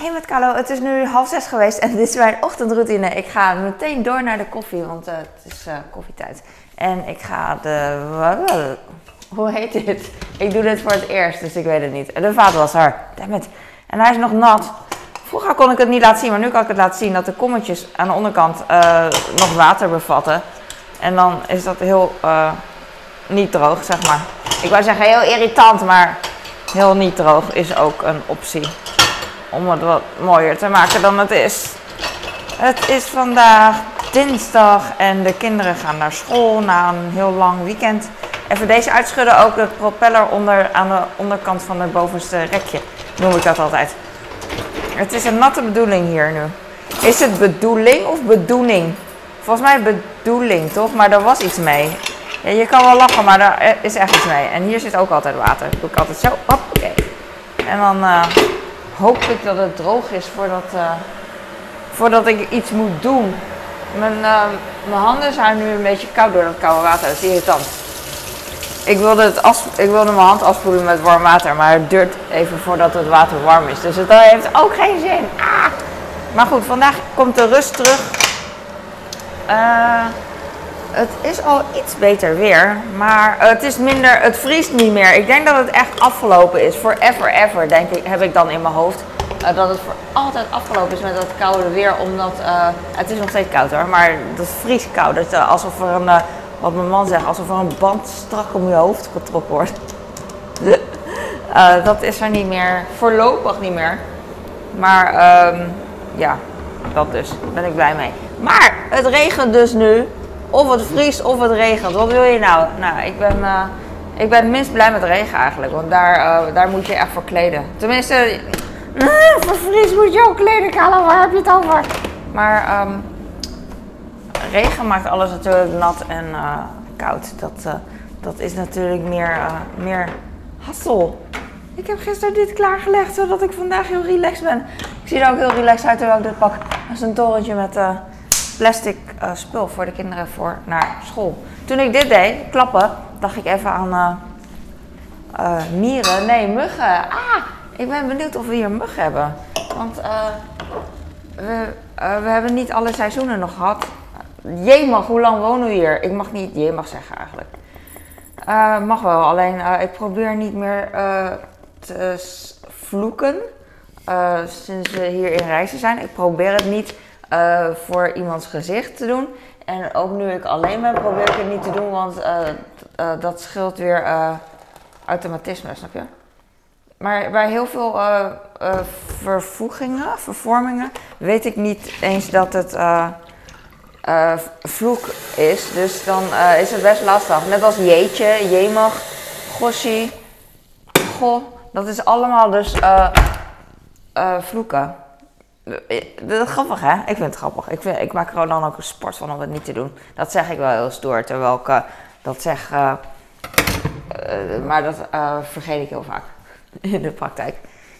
Hey met Carlo, het is nu half zes geweest en dit is mijn ochtendroutine. Ik ga meteen door naar de koffie, want uh, het is uh, koffietijd. En ik ga de... Hoe heet dit? Ik doe dit voor het eerst, dus ik weet het niet. De vaatwasser, dammit. En hij is nog nat. Vroeger kon ik het niet laten zien, maar nu kan ik het laten zien dat de kommetjes aan de onderkant uh, nog water bevatten. En dan is dat heel niet droog, zeg maar. Ik wou zeggen heel irritant, maar heel niet droog is ook een optie om het wat mooier te maken dan het is. Het is vandaag dinsdag en de kinderen gaan naar school na een heel lang weekend. Even deze uitschudden, ook de propeller onder, aan de onderkant van het bovenste rekje, noem ik dat altijd. Het is een natte bedoeling hier nu. Is het bedoeling of bedoeling? Volgens mij bedoeling, toch? Maar er was iets mee. Ja, je kan wel lachen, maar er is echt iets mee. En hier zit ook altijd water. Doe ik altijd zo. Oké. En dan... Uh, hoop ik dat het droog is voordat, uh, voordat ik iets moet doen. Mijn, uh, mijn handen zijn nu een beetje koud door dat koude water. Dat is irritant. Ik wilde, het as, ik wilde mijn hand afspoelen met warm water, maar het duurt even voordat het water warm is. Dus het heeft ook geen zin. Ah! Maar goed, vandaag komt de rust terug. Uh, het is al iets beter weer, maar het is minder, het vriest niet meer. Ik denk dat het echt afgelopen is. Forever ever, denk ik, heb ik dan in mijn hoofd. Uh, dat het voor altijd afgelopen is met dat koude weer, omdat uh, het is nog steeds koud hoor, maar dat vriest koud. Dat, uh, alsof er een, wat mijn man zegt, alsof er een band strak om je hoofd getrokken wordt. dat is er niet meer, voorlopig niet meer. Maar um, ja, dat dus, daar ben ik blij mee. Maar het regent dus nu. Of het vriest of het regent. Wat wil je nou? Nou, ik ben, uh, ik ben minst blij met regen eigenlijk. Want daar, uh, daar moet je echt voor kleden. Tenminste, uh, voor vries moet je ook kleden, Kala. Waar heb je het over? Maar um, regen maakt alles natuurlijk nat en koud. Dat, dat is natuurlijk meer, meer hassel. Ik heb gisteren dit klaargelegd zodat ik vandaag heel relaxed ben. Ik zie er ook heel relaxed uit terwijl ik dit pak. Dat is een torentje met plastic uh, spul voor de kinderen voor naar school. Toen ik dit deed, klappen, dacht ik even aan uh, mieren. Nee, muggen. Ah, ik ben benieuwd of we hier muggen hebben. Want we, we hebben niet alle seizoenen nog gehad. Jemag, hoe lang wonen we hier? Ik mag niet jemag zeggen eigenlijk. mag wel, alleen ik probeer niet meer te vloeken. sinds we hier in reizen zijn. Ik probeer het niet uh, voor iemands gezicht te doen. En ook nu ik alleen ben, probeer ik het niet te doen, want uh, uh, dat scheelt weer automatisme, snap je? Maar bij heel veel vervoegingen, vervormingen, weet ik niet eens dat het vloek is. Dus dan is het best lastig. Net als jeetje, jemag, gossie, goh. Dat is allemaal dus vloeken. Dat is grappig, hè? Ik vind het grappig. Ik, ik maak er dan ook een sport van om het niet te doen. Dat zeg ik wel heel stoer, terwijl ik uh, dat zeg. Uh, uh, maar dat vergeet ik heel vaak in de praktijk.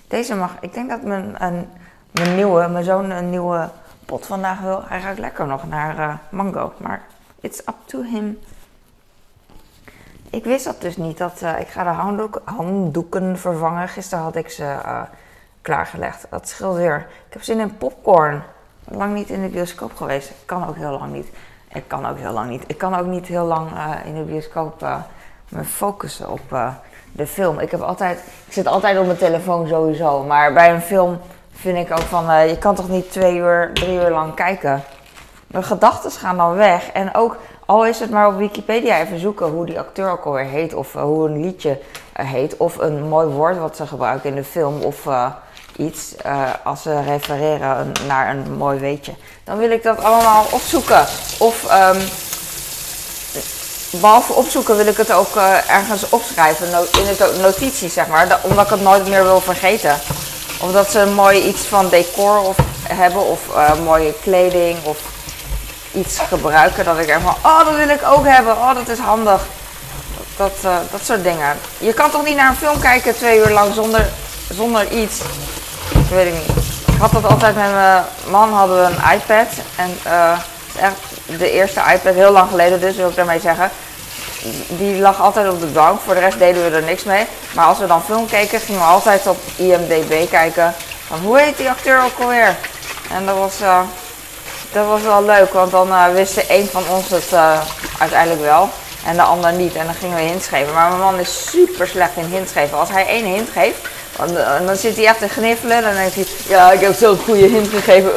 Deze mag, ik denk dat mijn, een, mijn nieuwe, mijn zoon een nieuwe pot vandaag wil. Hij ruikt lekker nog naar mango, maar it's up to him. Ik wist dat dus niet. Dat, ik ga de handdoek, handdoeken vervangen. Gisteren had ik ze klaargelegd. Dat scheelt weer. Ik heb zin in popcorn. Lang niet in de bioscoop geweest. Kan ook heel lang niet. Ik kan ook heel lang niet. Ik kan ook niet heel lang uh, in de bioscoop uh, me focussen op uh, de film. Ik, heb altijd, ik zit altijd op mijn telefoon sowieso. Maar bij een film vind ik ook van... je kan toch niet twee uur, drie uur lang kijken? Mijn gedachten gaan dan weg. En ook, al is het maar op Wikipedia even zoeken hoe die acteur ook alweer heet. Of hoe een liedje heet. Of een mooi woord wat ze gebruiken in de film. Of iets, uh, als ze refereren naar een mooi weetje, dan wil ik dat allemaal opzoeken. Of um, behalve opzoeken wil ik het ook ergens opschrijven, in de notities zeg maar, omdat ik het nooit meer wil vergeten. Of dat ze mooi iets van decor of, hebben of mooie kleding of iets gebruiken dat ik er van, oh dat wil ik ook hebben, oh dat is handig. Dat, dat soort dingen. Je kan toch niet naar een film kijken twee uur lang zonder, zonder iets weet ik niet. Ik had dat altijd met mijn man, hadden we een iPad. En uh, echt de eerste iPad, heel lang geleden dus, wil ik daarmee zeggen. Die lag altijd op de bank, voor de rest deden we er niks mee. Maar als we dan film keken, gingen we altijd op IMDB kijken van hoe heet die acteur ook alweer? En dat was, uh, dat was wel leuk, want dan uh, wist de een van ons het uiteindelijk wel en de ander niet. En dan gingen we hints geven. Maar mijn man is super slecht in hints geven. Als hij één hint geeft, dan, dan zit hij echt te gniffelen. En dan denkt hij, ja, ik heb zo'n goede hint gegeven.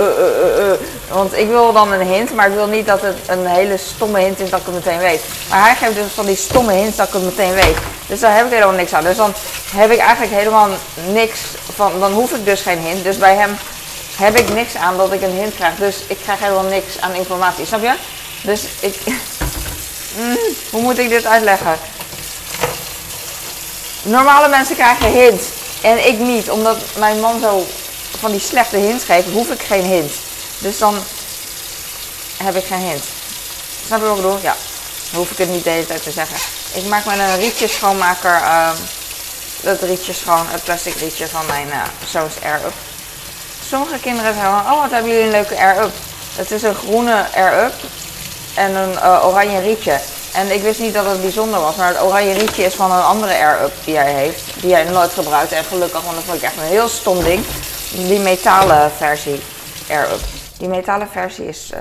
Want ik wil dan een hint, maar ik wil niet dat het een hele stomme hint is dat ik het meteen weet. Maar hij geeft dus van die stomme hints dat ik het meteen weet. Dus daar heb ik helemaal niks aan. Dus dan heb ik eigenlijk helemaal niks van, dan hoef ik dus geen hint. Dus bij hem heb ik niks aan dat ik een hint krijg. Dus ik krijg helemaal niks aan informatie, snap je? Dus ik, mm, hoe moet ik dit uitleggen? Normale mensen krijgen hints en ik niet. Omdat mijn man zo van die slechte hints geeft, hoef ik geen hint. Dus dan heb ik geen hint. Snap je wat ik bedoel? Ja. Hoef ik het niet de hele tijd te zeggen. Ik maak met een rietje schoonmaker uh, dat rietje schoon, het plastic rietje van mijn uh, zoons Air-Up. Sommige kinderen zeggen oh wat hebben jullie een leuke Air-Up. Het is een groene Air-Up en een uh, oranje rietje. En ik wist niet dat het bijzonder was, maar het oranje rietje is van een andere Air-Up die hij heeft. Die hij nooit gebruikt. En gelukkig, want dat vond ik echt een heel stom ding. Die metalen versie Air-Up. Die metalen versie is uh,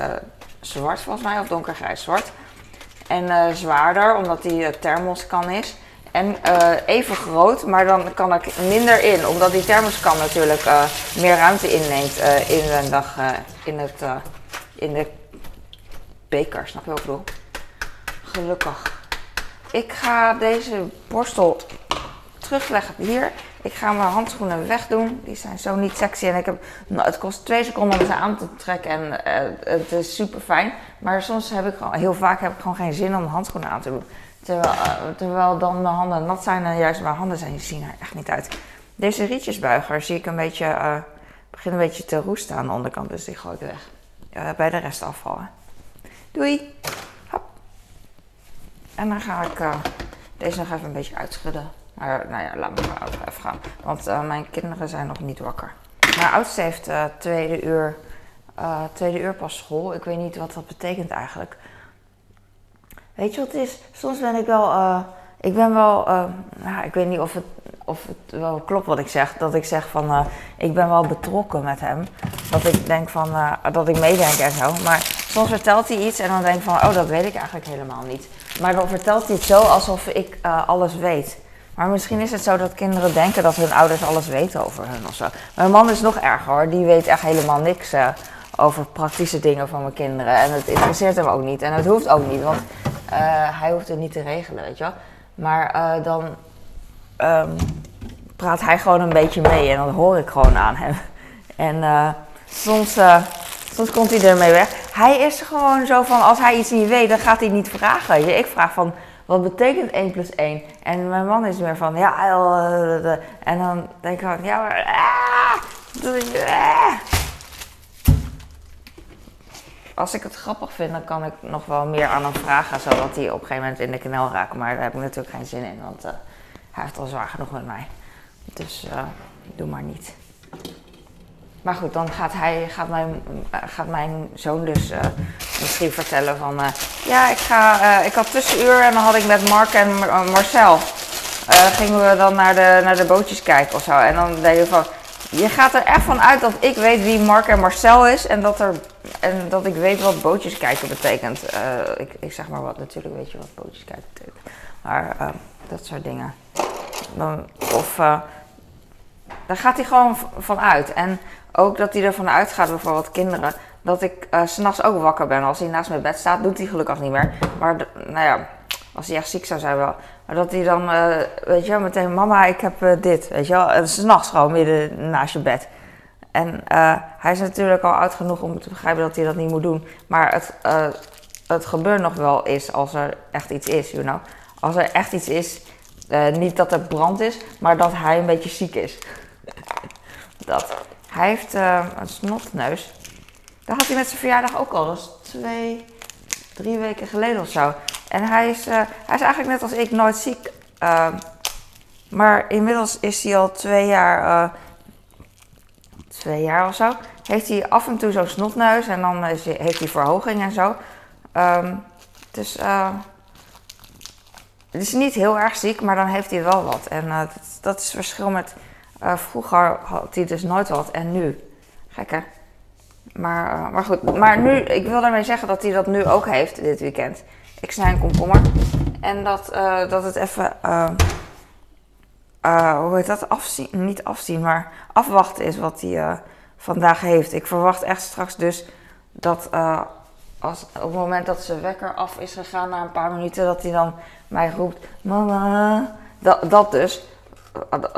zwart volgens mij, of donkergrijs zwart. En uh, zwaarder, omdat die thermoskan is. En uh, even groot, maar dan kan ik minder in. Omdat die thermoskan natuurlijk meer ruimte inneemt inwendig in, het, in de beker. Snap je wat ik bedoel? Gelukkig. Ik ga deze borstel terugleggen hier. Ik ga mijn handschoenen wegdoen. Die zijn zo niet sexy. En ik heb, nou, het kost twee seconden om ze aan te trekken. En uh, het is super fijn. Maar soms heb ik gewoon, heel vaak heb ik gewoon geen zin om handschoenen aan te doen. Terwijl, uh, terwijl dan mijn handen nat zijn en juist mijn handen zijn, zien er echt niet uit. Deze rietjesbuiger zie ik een beetje, uh, begin een beetje te roesten aan de onderkant. Dus die gooi ik weg. bij de rest afvallen. Doei! Hop. En dan ga ik deze nog even een beetje uitschudden. Maar nou ja, laat me maar even gaan. Want mijn kinderen zijn nog niet wakker. Mijn oudste heeft tweede, uur, tweede uur pas school. Ik weet niet wat dat betekent eigenlijk. Weet je wat het is? Soms ben ik wel. ik ben wel. nou, ik weet niet of het, of het wel klopt wat ik zeg. Dat ik zeg van. ik ben wel betrokken met hem. Dat ik denk van. dat ik meedenk en zo. Maar soms vertelt hij iets en dan denk ik van. Oh, dat weet ik eigenlijk helemaal niet. Maar dan vertelt hij het zo alsof ik alles weet. Maar misschien is het zo dat kinderen denken dat hun ouders alles weten over hun of zo. Mijn man is nog erger hoor. Die weet echt helemaal niks uh, over praktische dingen van mijn kinderen. En het interesseert hem ook niet. En het hoeft ook niet, want uh, hij hoeft het niet te regelen, weet je wel. Maar uh, dan um, praat hij gewoon een beetje mee en dan hoor ik gewoon aan hem. En soms, soms komt hij ermee weg. Hij is gewoon zo van, als hij iets niet weet, dan gaat hij niet vragen. Ik vraag van wat betekent 1 plus 1? En mijn man is meer van, ja, en dan denk ik van, ja, maar, ah, Als ik het grappig vind, dan kan ik nog wel meer aan hem vragen, zodat hij op een gegeven moment in de knel raakt. Maar daar heb ik natuurlijk geen zin in, want uh, hij heeft al zwaar genoeg met mij. Dus uh, doe maar niet. Maar goed, dan gaat, hij, gaat, mijn, gaat mijn zoon dus uh, misschien vertellen van... Ja, ik, ga, ik had tussenuur en dan had ik met Mark en Marcel... gingen we dan naar de, naar de bootjes kijken of zo. En dan denk je van... Je gaat er echt van uit dat ik weet wie Mark en Marcel is... en dat, er, en dat ik weet wat bootjes kijken betekent. ik, ik zeg maar wat, natuurlijk weet je wat bootjes kijken betekent. Maar dat soort dingen. Dan, of... daar gaat hij gewoon van uit. En ook dat hij ervan uitgaat, bijvoorbeeld kinderen, dat ik uh, s'nachts ook wakker ben. Als hij naast mijn bed staat, doet hij gelukkig niet meer. Maar nou ja, als hij echt ziek zou zijn wel. Dat hij dan, uh, weet je meteen, mama, ik heb uh, dit, weet je wel. En s'nachts gewoon midden naast je bed. En hij is natuurlijk al oud genoeg om te begrijpen dat hij dat niet moet doen. Maar het, het gebeurt nog wel is als er echt iets is, you know. Als er echt iets is, niet dat er brand is, maar dat hij een beetje ziek is. dat. Hij heeft een snotneus. Dat had hij met zijn verjaardag ook al. Dat is twee, drie weken geleden of zo. En hij is, uh, hij is eigenlijk net als ik nooit ziek. Uh, maar inmiddels is hij al twee jaar, twee jaar of zo. Heeft hij af en toe zo'n snotneus en dan heeft hij verhoging en zo. Um, dus het is niet heel erg ziek, maar dan heeft hij wel wat. En dat, dat is verschil met vroeger had hij dus nooit wat en nu. Gek hè? Maar goed, maar nu, ik wil daarmee zeggen dat hij dat nu ook heeft dit weekend. Ik snij een komkommer. En dat, dat het even, hoe heet dat, afzien, niet afzien, maar afwachten is wat hij vandaag heeft. Ik verwacht echt straks dus dat als, op het moment dat zijn wekker af is gegaan na een paar minuten, dat hij dan mij roept: Mama. Dat, dat dus.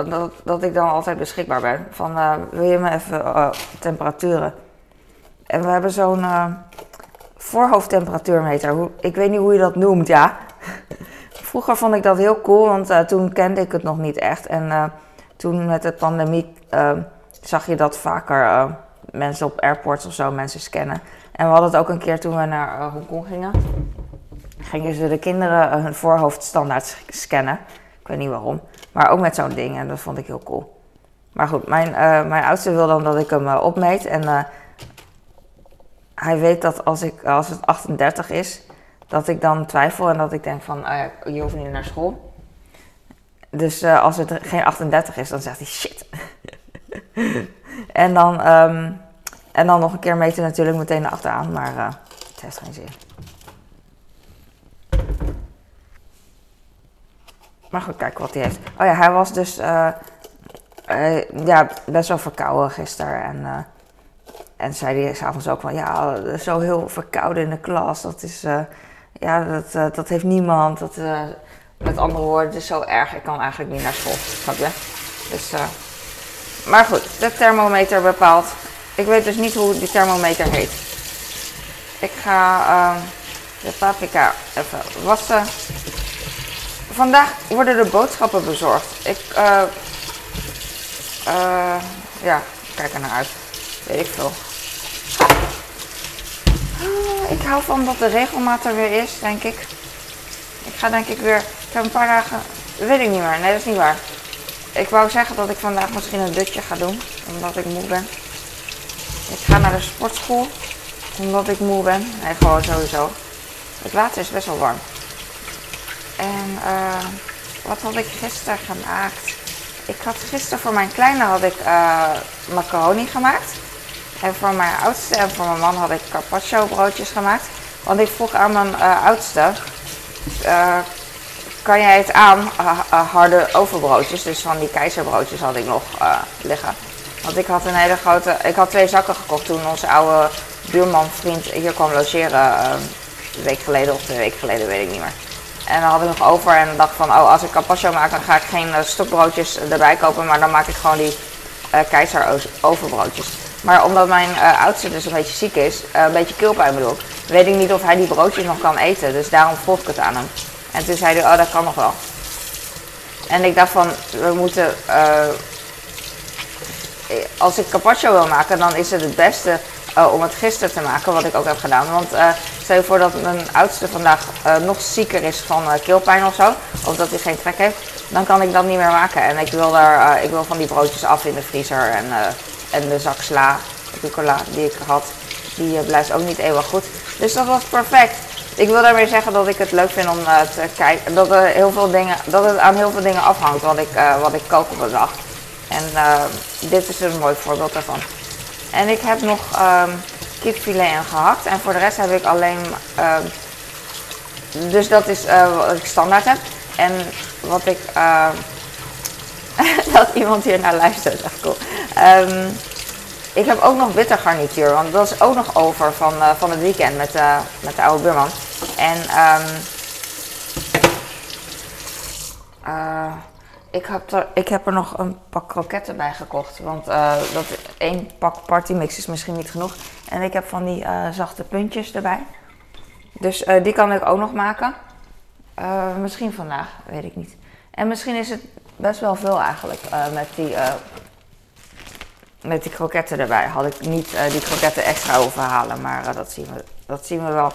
Dat, dat ik dan altijd beschikbaar ben. Van wil je me even temperaturen? En we hebben zo'n voorhoofdtemperatuurmeter. Ik weet niet hoe je dat noemt, ja. Vroeger vond ik dat heel cool, want toen kende ik het nog niet echt. En toen met de pandemie zag je dat vaker mensen op airports of zo mensen scannen. En we hadden het ook een keer toen we naar Hongkong gingen. Gingen ze de kinderen hun voorhoofd standaard scannen. Ik weet niet waarom. Maar ook met zo'n ding en dat vond ik heel cool. Maar goed, mijn, mijn oudste wil dan dat ik hem opmeet. En hij weet dat als, ik, als het 38 is, dat ik dan twijfel en dat ik denk van, oh je hoeft niet naar school. Dus als het geen 38 is, dan zegt hij shit. en dan... Um, en dan nog een keer meten natuurlijk meteen achteraan, maar uh, het heeft geen zin. Maar goed, kijken wat hij heeft. Oh ja, hij was dus uh, ja, best wel verkouden gisteren. En, en zei hij s'avonds ook van, ja, zo heel verkouden in de klas. Dat is, ja, dat, dat heeft niemand. Dat, met andere woorden, het is zo erg. Ik kan eigenlijk niet naar school, snap je? Dus, maar goed, de thermometer bepaalt ik weet dus niet hoe die thermometer heet. Ik ga uh, de paprika even wassen. Vandaag worden de boodschappen bezorgd. Ik, ja, kijk er naar uit. Weet ik veel. Ah, ik hou van dat de regelmaat er weer is, denk ik. Ik ga denk ik weer. Ik heb een paar dagen. Weet ik niet meer. Nee, dat is niet waar. Ik wou zeggen dat ik vandaag misschien een dutje ga doen, omdat ik moe ben. Ik ga naar de sportschool omdat ik moe ben. Nee, gewoon sowieso. Het water is best wel warm. En uh, wat had ik gisteren gemaakt? Ik had gisteren voor mijn kleine had ik uh, macaroni gemaakt. En voor mijn oudste en voor mijn man had ik carpaccio broodjes gemaakt. Want ik vroeg aan mijn uh, oudste, kan jij het aan, harde overbroodjes, dus van die keizerbroodjes had ik nog liggen. Want ik had een hele grote. Ik had twee zakken gekocht toen onze oude buurman, vriend hier kwam logeren. Uh, een week geleden of twee weken geleden, weet ik niet meer. En dan had ik nog over en dacht van, oh, als ik carpaccio maak, dan ga ik geen uh, stokbroodjes erbij kopen, maar dan maak ik gewoon die uh, keizer overbroodjes. Maar omdat mijn uh, oudste dus een beetje ziek is, een beetje keelpijn bedoel weet ik niet of hij die broodjes nog kan eten. Dus daarom vroeg ik het aan hem. En toen zei hij, oh, dat kan nog wel. En ik dacht van, we moeten als ik carpaccio wil maken, dan is het het beste uh, om het gisteren te maken, wat ik ook heb gedaan. Want uh, stel je voor dat mijn oudste vandaag uh, nog zieker is van keelpijn of zo, of dat hij geen trek heeft, dan kan ik dat niet meer maken. En ik wil, daar, ik wil van die broodjes af in de vriezer en, en de zak sla, rucola die ik had, die blijft ook niet eeuwig goed. Dus dat was perfect. Ik wil daarmee zeggen dat ik het leuk vind om te kijken, dat, heel veel dingen, dat het aan heel veel dingen afhangt wat ik, wat ik kook op een dag. En dit is een mooi voorbeeld daarvan. En ik heb nog um, kipfilet en gehakt. En voor de rest heb ik alleen. Uh, dus dat is uh, wat ik standaard heb. En wat ik. Uh, dat iemand hier naar luistert, echt cool. Ik heb ook nog witte garnituur, want dat is ook nog over van, uh, van het weekend met, uh, met de oude buurman. En uh, ik heb, er, ik heb er nog een pak kroketten bij gekocht. Want uh, dat één pak partymix is misschien niet genoeg. En ik heb van die uh, zachte puntjes erbij. Dus uh, die kan ik ook nog maken. misschien vandaag, weet ik niet. En misschien is het best wel veel eigenlijk met, die, met die kroketten erbij. Had ik niet die kroketten extra overhalen, maar dat, zien we, dat zien we wel.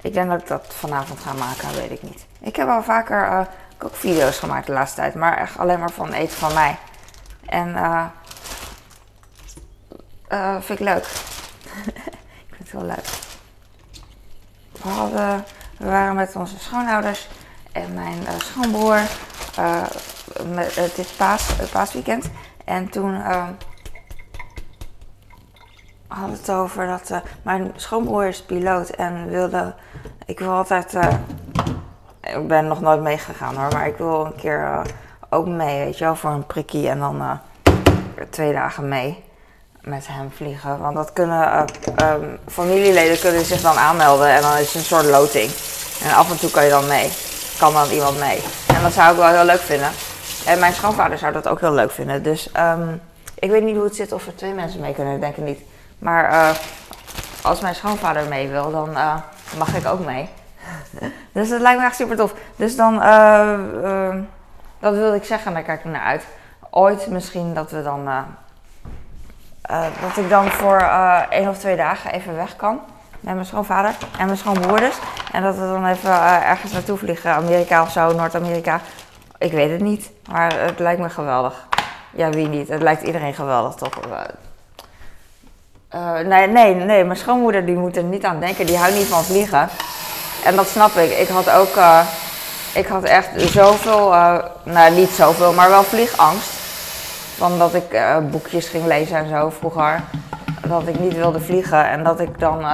Ik denk dat ik dat vanavond ga maken, weet ik niet. Ik heb al vaker heb ook video's gemaakt de laatste tijd, maar echt alleen maar van eten van mij. En uh, vind ik leuk. ik vind het wel leuk. We, hadden, we waren met onze schoonouders en mijn uh, schoonbroer het is paas, paasweekend. En toen uh, had het over dat mijn schoonbroer is piloot en wilde. Ik wil altijd. Ik ben nog nooit meegegaan hoor, maar ik wil een keer ook mee, weet je wel, voor een prikkie en dan twee dagen mee met hem vliegen. Want dat kunnen um, familieleden kunnen zich dan aanmelden en dan is het een soort loting. En af en toe kan je dan mee. Kan dan iemand mee. En dat zou ik wel heel leuk vinden. En mijn schoonvader zou dat ook heel leuk vinden. Dus um, ik weet niet hoe het zit of er twee mensen mee kunnen, denk ik niet. Maar als mijn schoonvader mee wil, dan mag ik ook mee. dus dat lijkt me echt super tof. Dus dan, uh, dat wilde ik zeggen, daar kijk ik naar uit. Ooit misschien dat we dan, dat ik dan voor één of twee dagen even weg kan met mijn schoonvader en mijn schoonbroeders. En dat we dan even ergens naartoe vliegen, Amerika of zo, Noord-Amerika. Ik weet het niet, maar het lijkt me geweldig. Ja, wie niet? Het lijkt iedereen geweldig, toch? Nee, nee, nee, mijn schoonmoeder die moet er niet aan denken. Die houdt niet van vliegen. En dat snap ik. Ik had ook, uh, ik had echt zoveel, uh, nou niet zoveel, maar wel vliegangst. Van dat ik boekjes ging lezen en zo vroeger. Dat ik niet wilde vliegen en dat ik dan,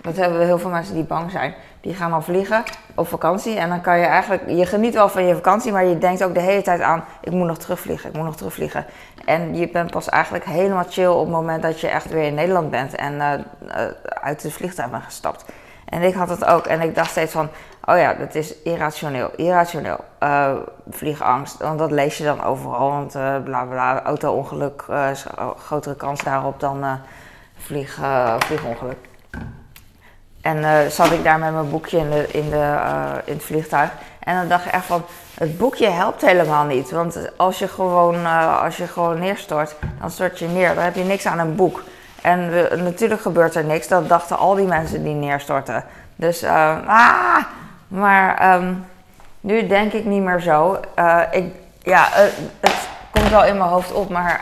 dat hebben heel veel mensen die bang zijn die gaan dan vliegen op vakantie. En dan kan je eigenlijk, je geniet wel van je vakantie, maar je denkt ook de hele tijd aan, ik moet nog terugvliegen, ik moet nog terugvliegen. En je bent pas eigenlijk helemaal chill op het moment dat je echt weer in Nederland bent en uit het vliegtuig bent gestapt. En ik had het ook en ik dacht steeds van, oh ja, dat is irrationeel, irrationeel. Uh, vliegangst, want dat lees je dan overal, want uh, bla bla, auto-ongeluk, grotere kans daarop dan vlieg, vliegongeluk. En zat ik daar met mijn boekje in, de, in, de, in het vliegtuig. En dan dacht ik echt van, het boekje helpt helemaal niet. Want als je gewoon, als je gewoon neerstort, dan stort je neer. Dan heb je niks aan een boek. En we, natuurlijk gebeurt er niks. Dat dachten al die mensen die neerstorten. Dus, ah, maar um, nu denk ik niet meer zo. ik, ja, het komt wel in mijn hoofd op, maar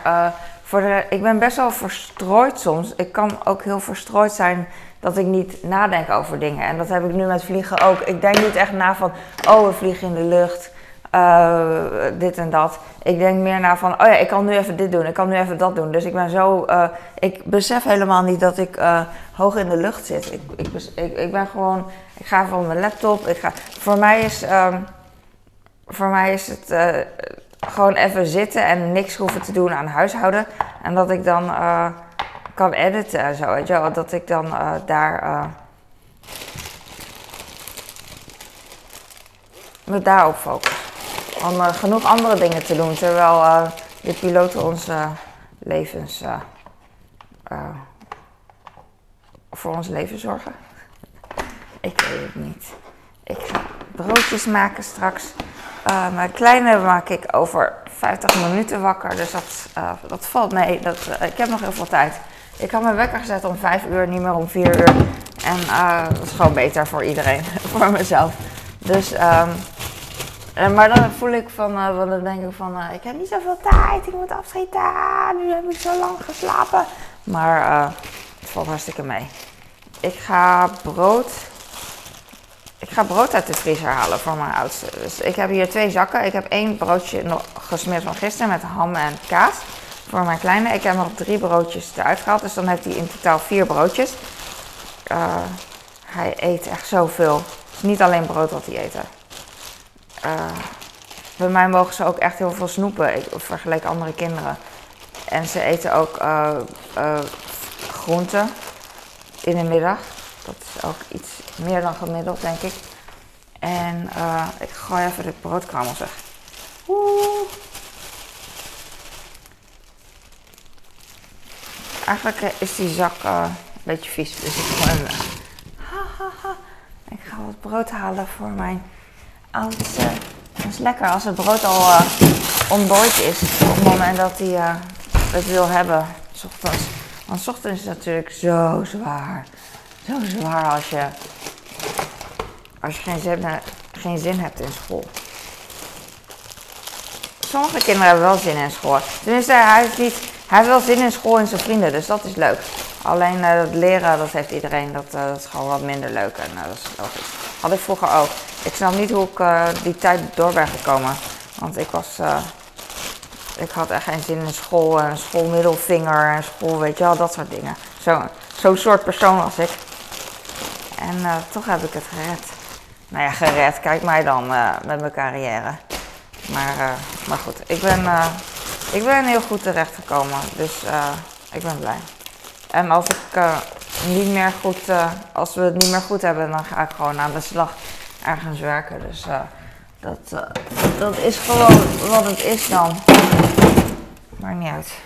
voor de, ik ben best wel verstrooid soms. Ik kan ook heel verstrooid zijn dat ik niet nadenk over dingen. En dat heb ik nu met vliegen ook. Ik denk niet echt na van, oh, we vliegen in de lucht, uh, dit en dat. Ik denk meer na van, oh ja, ik kan nu even dit doen, ik kan nu even dat doen. Dus ik ben zo, uh, ik besef helemaal niet dat ik uh, hoog in de lucht zit. Ik, ik, ik, ben gewoon, ik ga van mijn laptop. Ik ga, voor mij is, um, voor mij is het gewoon even zitten en niks hoeven te doen aan huishouden. En dat ik dan kan editen en zo. Weet je wel, dat ik dan daar. Me daarop focus. Om uh, genoeg andere dingen te doen. Terwijl de piloten onze levens. voor ons leven zorgen. ik weet het niet. Ik ga broodjes maken straks. mijn kleine maak ik over 50 minuten wakker. Dus dat, dat valt mee. Dat, ik heb nog heel veel tijd. Ik had mijn wekker gezet om 5 uur, niet meer om 4 uur. En uh, dat is gewoon beter voor iedereen, voor mezelf. Dus, um, maar dan voel ik van, uh, dan denk ik van, uh, ik heb niet zoveel tijd, ik moet afschieten. Nu heb ik zo lang geslapen. Maar het valt hartstikke mee. Ik ga brood, ik ga brood uit de vriezer halen voor mijn oudste. Dus ik heb hier twee zakken. Ik heb één broodje nog gesmeerd van gisteren met ham en kaas voor mijn kleine. Ik heb nog drie broodjes eruit gehaald, dus dan heeft hij in totaal vier broodjes. Uh, hij eet echt zoveel. Het is niet alleen brood wat hij eet. Uh, bij mij mogen ze ook echt heel veel snoepen, ik vergelijk andere kinderen. En ze eten ook uh, groenten in de middag. Dat is ook iets meer dan gemiddeld, denk ik. En ik gooi even de broodkrammel zeg. Oeh. Eigenlijk eh, is die zak een beetje vies. Dus ik ha. Ik ga wat brood halen voor mijn oudste. Het is lekker als het brood al uh, ontdooid is. Op het moment dat hij het wil hebben. Ochtends. Want s ochtends is het natuurlijk zo zwaar. Zo zwaar als je. Als je geen zin, geen zin hebt in school. Sommige kinderen hebben wel zin in school. Tenminste, hij is niet hij heeft wel zin in school en zijn vrienden, dus dat is leuk. Alleen uh, dat leren, dat heeft iedereen, dat, uh, dat, is gewoon wat minder leuk en uh, dat is logisch. Had ik vroeger ook. Ik snap niet hoe ik die tijd door ben gekomen. Want ik was, ik had echt geen zin in school en schoolmiddelvinger en school, weet je wel, dat soort dingen. Zo'n zo soort persoon was ik. En toch heb ik het gered. Nou ja, gered, kijk mij dan met mijn carrière. Maar, maar goed, ik ben, ik ben heel goed terechtgekomen. Dus ik ben blij. En als ik niet meer goed, uh, als we het niet meer goed hebben, dan ga ik gewoon aan de slag ergens werken. Dus uh, dat, uh, dat is gewoon wat het is dan. Maakt niet uit.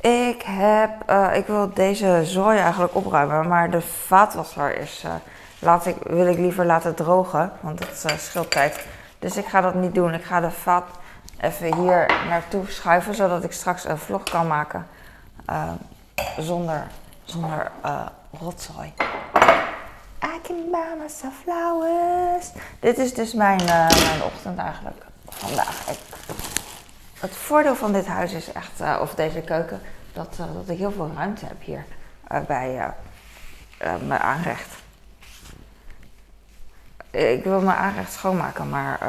Ik heb, ik wil deze zooi eigenlijk opruimen, maar de vaatwasser is, laat ik, wil ik liever laten drogen, want dat scheelt tijd. Dus ik ga dat niet doen. Ik ga de vaat even hier naartoe schuiven, zodat ik straks een vlog kan maken zonder zonder uh, rotzooi. I can flowers. Dit is dus mijn, uh, mijn ochtend eigenlijk vandaag. Ik, het voordeel van dit huis is echt, uh, of deze keuken, dat, dat ik heel veel ruimte heb hier bij mijn aanrecht. Ik wil mijn aanrecht schoonmaken, maar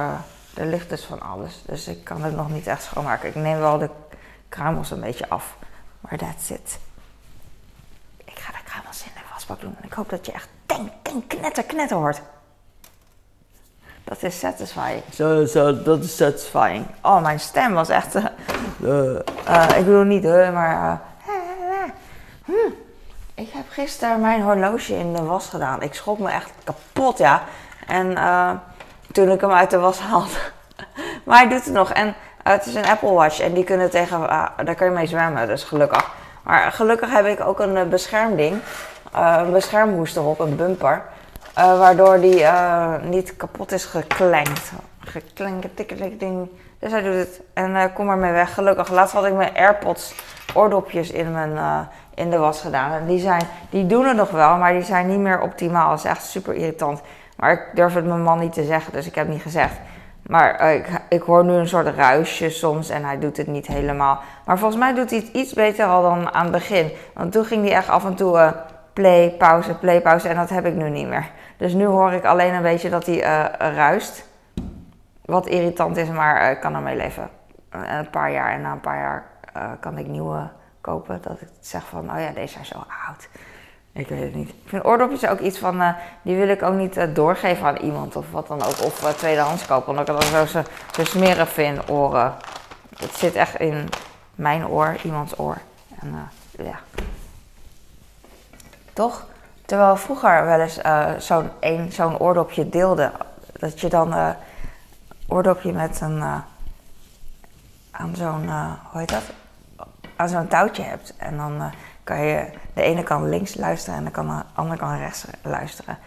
er ligt dus van alles. Dus ik kan het nog niet echt schoonmaken. Ik neem wel de kruimels een beetje af. Maar that's it doen. Ik hoop dat je echt denk, denk, knetter, knetter hoort. Dat is satisfying. Zo, zo, dat is satisfying. Oh, mijn stem was echt. Uh, uh, ik bedoel niet, uh, maar. Hm. Ik heb gisteren mijn horloge in de was gedaan. Ik schrok me echt kapot, ja. En toen ik hem uit de was haalde. maar hij doet het nog. En het is een Apple Watch en die kunnen tegen. daar kun je mee zwemmen, dus gelukkig. Maar gelukkig heb ik ook een beschermding. Een beschermhoest erop, een bumper. Uh, waardoor die uh, niet kapot is geklenkt. Geklenkt, ding. Dus hij doet het. En kom ermee weg. Gelukkig. Laatst had ik mijn AirPods oordopjes in, mijn, in de was gedaan. En die, zijn, die doen het nog wel, maar die zijn niet meer optimaal. Dat is echt super irritant. Maar ik durf het mijn man niet te zeggen, dus ik heb niet gezegd. Maar eh, ik, ik, hoor nu een soort ruisje soms en hij doet het niet helemaal. Maar volgens mij doet hij het iets beter al dan aan het begin. Want toen ging hij echt af en toe play, pauze, play, pauze. En dat heb ik nu niet meer. Dus nu hoor ik alleen een beetje dat hij uh, ruist. Wat irritant is, maar ik kan ermee leven. Een paar jaar en na een paar jaar kan ik nieuwe kopen. Dat ik zeg van, oh ja, deze zijn zo oud. Ik weet het niet. Ik vind oordopjes ook iets van, die wil ik ook niet doorgeven aan iemand of wat dan ook. Of tweedehands kopen, omdat ik het zo, zo, smerig vind, oren. Het zit echt in mijn oor, iemands oor. En ja. Toch? Terwijl vroeger wel eens zo'n zo'n oordopje deelde. Dat je dan oordopje met een, aan zo'n, hoe heet dat? Aan zo'n touwtje hebt. En dan kan je de ene kant links luisteren en de andere kant rechts luisteren.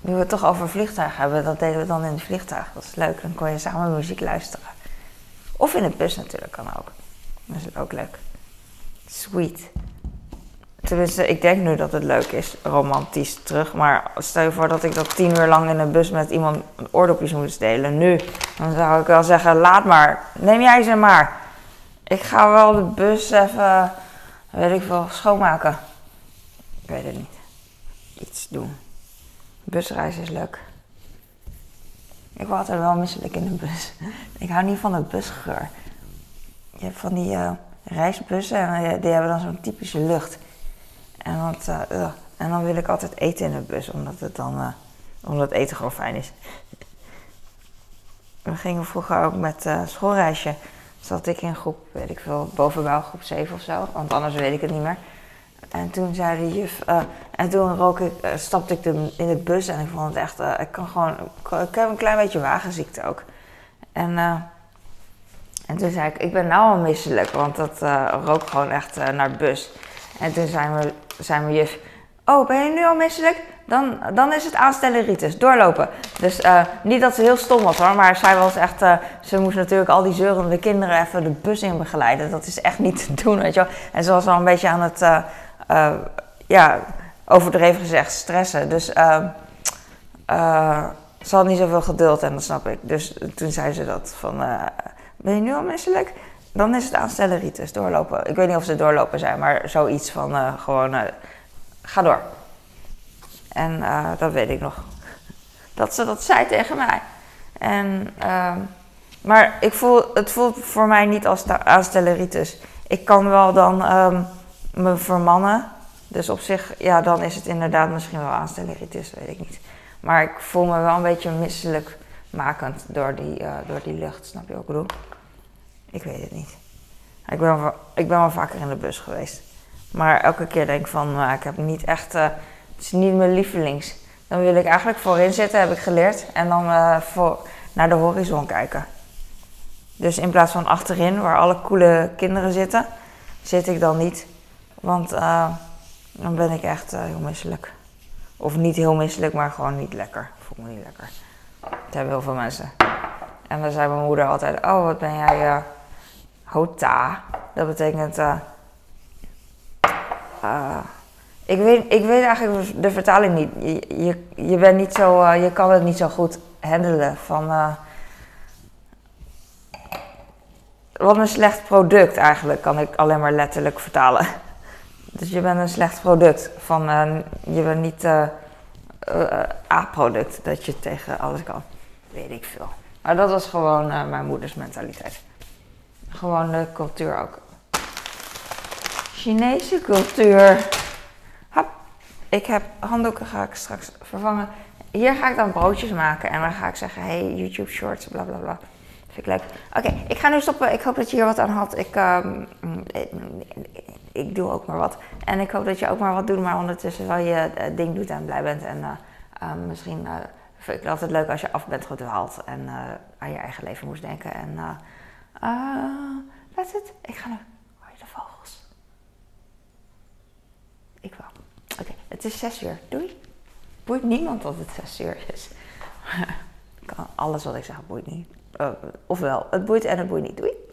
Nu we het toch over vliegtuig hebben, dat deden we dan in het vliegtuig. Dat is leuk, dan kon je samen muziek luisteren. Of in het bus natuurlijk, kan ook. Dat is ook leuk. Sweet. Tenminste, ik denk nu dat het leuk is, romantisch terug. Maar stel je voor dat ik dat tien uur lang in een bus met iemand oordopjes moest delen. Nu, dan zou ik wel zeggen, laat maar. Neem jij ze maar. Ik ga wel de bus even weet ik veel, schoonmaken. Ik weet het niet. Iets doen. Busreizen is leuk. Ik word altijd wel misselijk in de bus. Ik hou niet van de busgeur. Je hebt van die uh, reisbussen en die hebben dan zo'n typische lucht. En, want, uh, en dan wil ik altijd eten in de bus, omdat het dan uh, omdat eten gewoon fijn is. We gingen vroeger ook met schoolreisje zat ik in groep, weet ik veel, bovenbouw groep 7 of zo, want anders weet ik het niet meer. En toen zei de juf, en toen rook ik, stapte ik in de bus en ik vond het echt, ik kan gewoon, ik heb een klein beetje wagenziekte ook. En, en toen zei ik, ik ben nou al misselijk, want dat rook gewoon echt naar de bus. En toen zei, me, zei mijn juf, oh ben je nu al misselijk? dan, dan is het aanstellen ritus, doorlopen. Dus uh, niet dat ze heel stom was hoor, maar zij was echt, uh, ze moest natuurlijk al die zeurende kinderen even de bus in begeleiden. Dat is echt niet te doen, weet je wel. En ze was al een beetje aan het, uh, ja, overdreven gezegd, stressen. Dus ze had niet zoveel geduld en dat snap ik. Dus toen zei ze dat van, ben je nu al misselijk? Dan is het aanstellen ritus, doorlopen. Ik weet niet of ze doorlopen zijn, maar zoiets van gewoon, ga door. En uh, dat weet ik nog. Dat ze dat zei tegen mij. En, ehm, maar ik voel, het voelt voor mij niet als aanstelleritis. Ik kan wel dan ehm, me vermannen. Dus op zich, ja, dan is het inderdaad misschien wel aanstelleritis, weet ik niet. Maar ik voel me wel een beetje misselijk makend door die, door die lucht, snap je wat ik bedoel? Ik weet het niet. Ik ben, wel, ik ben wel vaker in de bus geweest. Maar elke keer denk ik van, nou, ik heb niet echt, uh, het is niet mijn lievelings. Dan wil ik eigenlijk voorin zitten, heb ik geleerd. En dan uh, voor, naar de horizon kijken. Dus in plaats van achterin, waar alle coole kinderen zitten, zit ik dan niet. Want uh, dan ben ik echt heel misselijk. Of niet heel misselijk, maar gewoon niet lekker. Voel me niet lekker. Dat hebben heel veel mensen. En dan zei mijn moeder altijd: Oh, wat ben jij hota? Dat betekent. Uh, uh, ik, weet, ik weet eigenlijk de vertaling niet. Je, je, je, bent niet zo, je kan het niet zo goed handelen. Van, wat een slecht product eigenlijk, kan ik alleen maar letterlijk vertalen. Dus je bent een slecht product. Van, je bent niet A-product dat je tegen alles kan. Weet ik veel. Maar dat was gewoon mijn moeders mentaliteit. Gewoon de cultuur ook. Chinese cultuur. Hap. Ik heb handdoeken ga ik straks vervangen. Hier ga ik dan broodjes maken en dan ga ik zeggen: hey, YouTube Shorts, bla bla bla. Vind ik leuk. Oké, ik ga nu stoppen. Ik hoop dat je hier wat aan had. Ik, um, ik doe ook maar wat. En ik hoop dat je ook maar wat doet, maar ondertussen wel je uh, ding doet en blij bent. En uh, misschien vind ik altijd leuk als je af bent gedwaald en aan je eigen leven moest denken. En uh, uh, that's it. Ik ga nu. Hoor je de vogels? Ik wel. Oké, het is zes uur. Doei. Boeit niemand dat het zes uur is. Alles wat ik zeg boeit niet. ofwel, het boeit en het boeit niet. Doei.